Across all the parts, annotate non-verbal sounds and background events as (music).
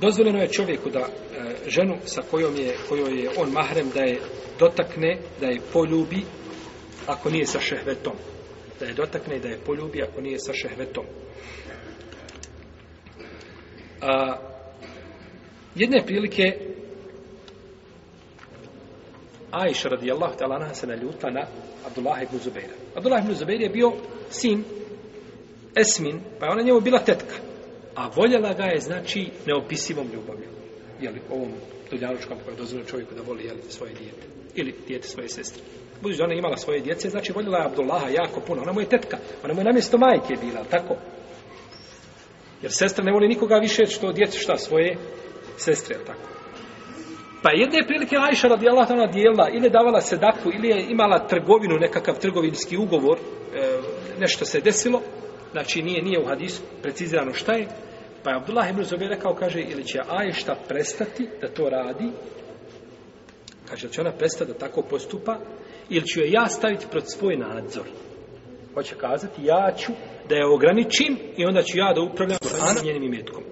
dozvoljeno je čovjeku da e, ženu sa kojom je, kojoj je on mahrem da je dotakne, da je poljubi ako nije sa šehvetom. Da je dotakne, da je poljubi ako nije sa šehvetom. A, jedne prilike Aisha radijallahu ta'ala se naljuta na Abdullah ibn Zubeira. Abdullah ibn Zubeira je bio sin Esmin, pa je ona njemu bila tetka. A voljela ga je, znači, neopisivom ljubavljom. Jel, ovom dunjalučkom koja je dozvoljena čovjeku da voli jel, svoje dijete. Ili dijete svoje sestre. Budući da ona imala svoje djece, znači voljela je Abdullaha jako puno. Ona mu je tetka. Ona mu je namjesto majke bila, tako? Jer sestra ne voli nikoga više što djece šta svoje sestre, jel tako? Pa jedne prilike Ajša radi Allah ona dijela ili je davala sedaku ili je imala trgovinu, nekakav trgovinski ugovor, e, nešto se desilo, znači nije nije u hadisu precizirano šta je pa je Abdullah ibn Zubair rekao kaže ili će Ajšta prestati da to radi kaže će ona prestati da tako postupa ili ću je ja staviti pred svoj nadzor hoće kazati ja ću da je ograničim i onda ću ja da upravljam Kur'ana. njenim imetkom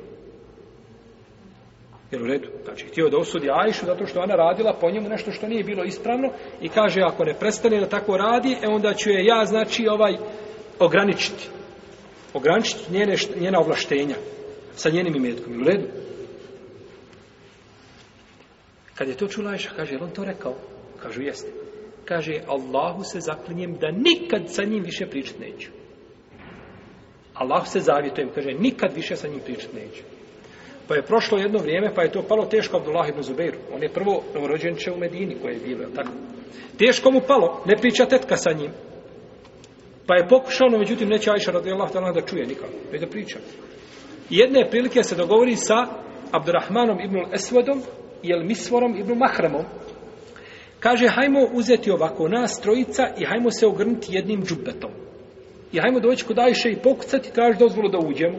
jer u redu znači htio da osudi Ajšu zato što ona radila po njemu nešto što nije bilo ispravno i kaže ako ne prestane da tako radi e onda ću je ja znači ovaj ograničiti ograničiti njene, njena ovlaštenja sa njenim imetkom. U redu? Kad je to čula Ajša, kaže, je on to rekao? Kažu, jeste. Kaže, Allahu se zaklinjem da nikad sa njim više pričat neću. Allahu se zavjetujem, kaže, nikad više sa njim pričat neću. Pa je prošlo jedno vrijeme, pa je to palo teško Abdullah ibn Zubeiru. On je prvo novorođenče u Medini koje je bilo, tako? Teško mu palo, ne priča tetka sa njim. Pa je pokušao, no međutim neće Ajša radijallahu ta'ala da čuje nikako, već da priča. Jedne prilike se dogovori sa Abdurrahmanom ibn Esvodom i El Misvorom ibn Mahramom. Kaže, hajmo uzeti ovako nas trojica i hajmo se ogrnuti jednim džubetom. I hajmo doći kod Ajše i pokucati, traži dozvolu da uđemo.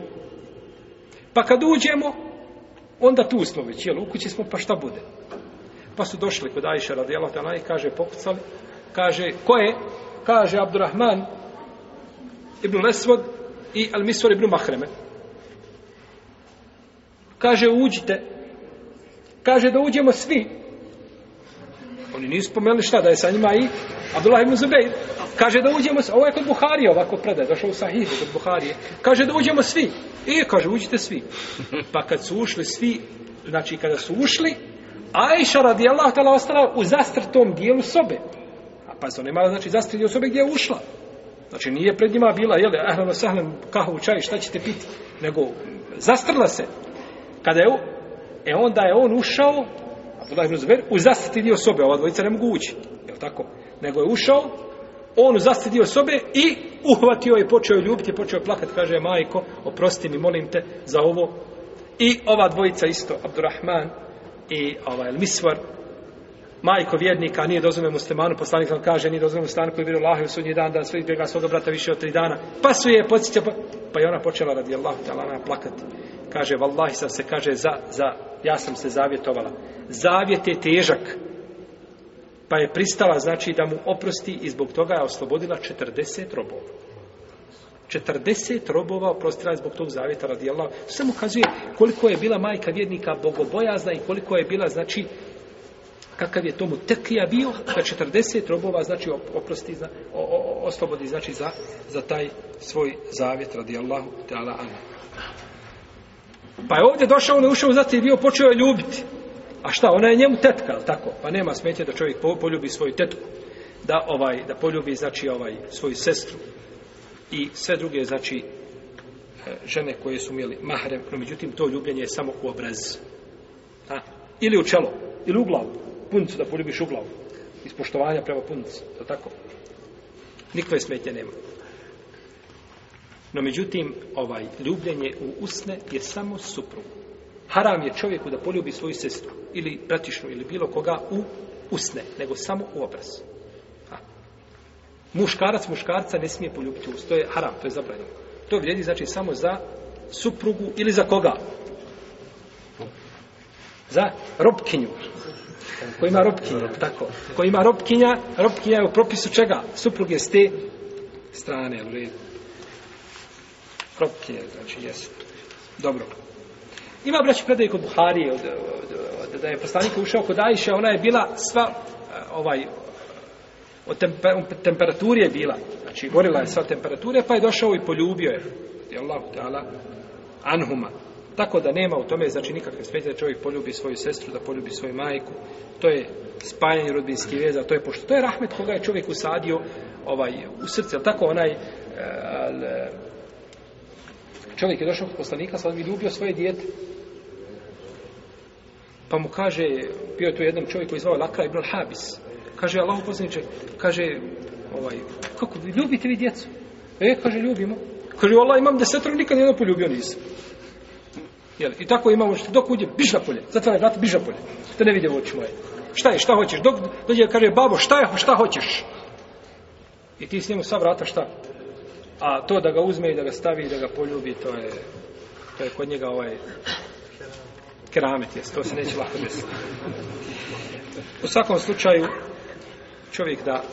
Pa kad uđemo, onda tu smo već, jel, u kući smo, pa šta bude? Pa su došli kod Ajše radijallahu ta'ala i kaže, pokucali. Kaže, ko je? Kaže, Abdurrahman ibn Leswad i Al-Miswar ibn Mahreme. Kaže, uđite. Kaže, da uđemo svi. Oni nisu spomenuli šta, da je sa njima i Abdullah ibn Zubeir. Kaže, da uđemo svi. Ovo je kod Buhari ovako predaj, zašao u Sahih, kod Buharije. Kaže, da uđemo svi. I kaže, uđite svi. (laughs) Pa kad su ušli svi, znači kada su ušli, Aisha radijallahu ta'ala ostala u zastrtom dijelu sobe. A pa se ona imala, znači, zastrtom dijelu sobe gdje je ušla. Znači nije pred njima bila, jel, ahlan sahlan, kahvu, čaj, šta ćete piti? Nego, zastrla se. Kada je, e onda je on ušao, a to daj zver, u zastati dio sobe, ova dvojica ne mogu ući, jel tako? Nego je ušao, on u zastati dio sobe i uhvatio je, počeo ljubiti, počeo plakati, kaže, majko, oprosti mi, molim te za ovo. I ova dvojica isto, Abdurrahman i ovaj, Misvar, majko vjednika nije dozvoljeno muslimanu, poslanik sam kaže, nije dozvoljeno muslimanu koji vjeruje Allah u sudnji dan, da svi izbjega svoga brata više od tri dana. Pa su je podsjeća, pa, pa je ona počela radi Allahu ta lana plakati. Kaže, vallahi sam se, kaže, za, za, ja sam se zavjetovala. Zavjet je težak. Pa je pristala, znači, da mu oprosti i zbog toga je oslobodila 40 robova. 40 robova oprostila zbog tog zavjeta radi Allah. Sve mu kazuje koliko je bila majka vjednika bogobojazna i koliko je bila, znači, kakav je tomu tekija bio sa 40 robova znači oprosti za o, o, oslobodi znači za za taj svoj zavjet radi Allahu taala an pa je ovdje došao ne ušao zato je bio počeo je ljubiti a šta ona je njemu tetka al tako pa nema smetnje da čovjek poljubi svoju tetku da ovaj da poljubi znači ovaj svoju sestru i sve druge znači e, žene koje su mili mahrem no međutim to ljubljenje je samo u obraz a, ili u čelo ili u glavu puncu da poljubiš u glavu. Iz poštovanja prema puncu. To tako. Nikove smetnje nema. No međutim, ovaj ljubljenje u usne je samo suprugu. Haram je čovjeku da poljubi svoju sestru ili pratišnu ili bilo koga u usne, nego samo u obraz. Ha. Muškarac muškarca ne smije poljubiti usne. To je haram, to je zabranjeno. To vrijedi znači samo za suprugu ili za koga? Za robkinju koji ima ropkinja, tako, koji ima ropkinja, ropkinja je u propisu čega? Suprug je s te strane, u redu. Ropkinja, znači, jesu. Dobro. Ima braći predaj kod Buhari, od, od, od, od, da je poslanik ušao kod Ajše, ona je bila sva, eh, ovaj, od temper, temperaturi je bila, znači, gorila je sva temperature, pa je došao i poljubio je, je Allah, anhuma, Tako da nema u tome znači nikakve smetje da čovjek poljubi svoju sestru, da poljubi svoju majku. To je spajanje rodbinskih veza, to je pošto to je rahmet koga je čovjek usadio ovaj u srce, tako onaj e, al, e, čovjek je došao kod poslanika, sad mi ljubio svoje dijete. Pa mu kaže, bio je tu jedan čovjek koji zvao Lakra ibn Habis. Kaže, Allah upozniče, kaže, ovaj, kako, ljubite vi djecu? E, kaže, ljubimo. Kaže, Allah, imam desetro, nikad jedno poljubio nisam. Jel? I tako imamo što dok uđe biš na polje. Zatvara vrata, biš na polje. Te ne vidimo oči moje. Šta je, šta hoćeš? Dok dođe i kaže, babo, šta je, šta hoćeš? I ti s njemu sva vrata šta? A to da ga uzme i da ga stavi i da ga poljubi, to je, to je kod njega ovaj keramet, jes, to se neće lako desiti. U svakom slučaju, čovjek da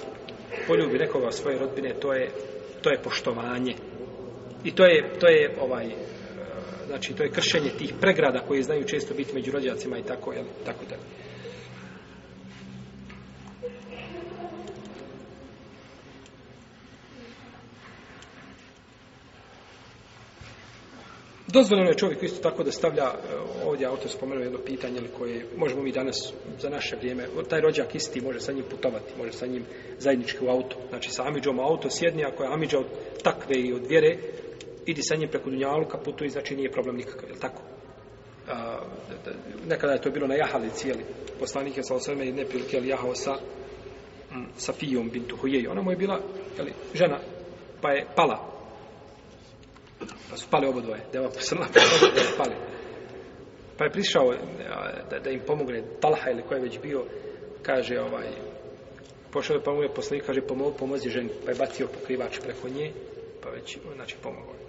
poljubi nekoga svoje rodbine, to je, to je poštovanje. I to je, to je ovaj, znači to je kršenje tih pregrada koje znaju često biti među rođacima i tako, jel, tako da. Dozvoljeno je čovjeku isto tako da stavlja, e, ovdje autor spomenuo jedno pitanje koje možemo mi danas za naše vrijeme, taj rođak isti može sa njim putovati, može sa njim zajednički u auto. Znači sa Amidžom auto sjedni, ako je Amidža od takve i od vjere, idi sa njim preko Dunjaluka, putuj, znači nije problem nikakav, je tako? A, nekada je to bilo na jahali cijeli. Poslanik je sa osvrme jedne prilike, ali jahao sa m, mm, Safijom bintu Hujeji. Ona mu je bila jeli, žena, pa je pala. Pa su pale oba dvoje. Deva posrla, pa oba dvoje pali. Pa je prišao a, e, da, da im pomogne Talha ili koji je već bio, kaže ovaj, pošao je pa mu je poslanik, kaže pomo, pomozi ženi. Pa je bacio pokrivač preko nje, pa već, znači, pomogao je.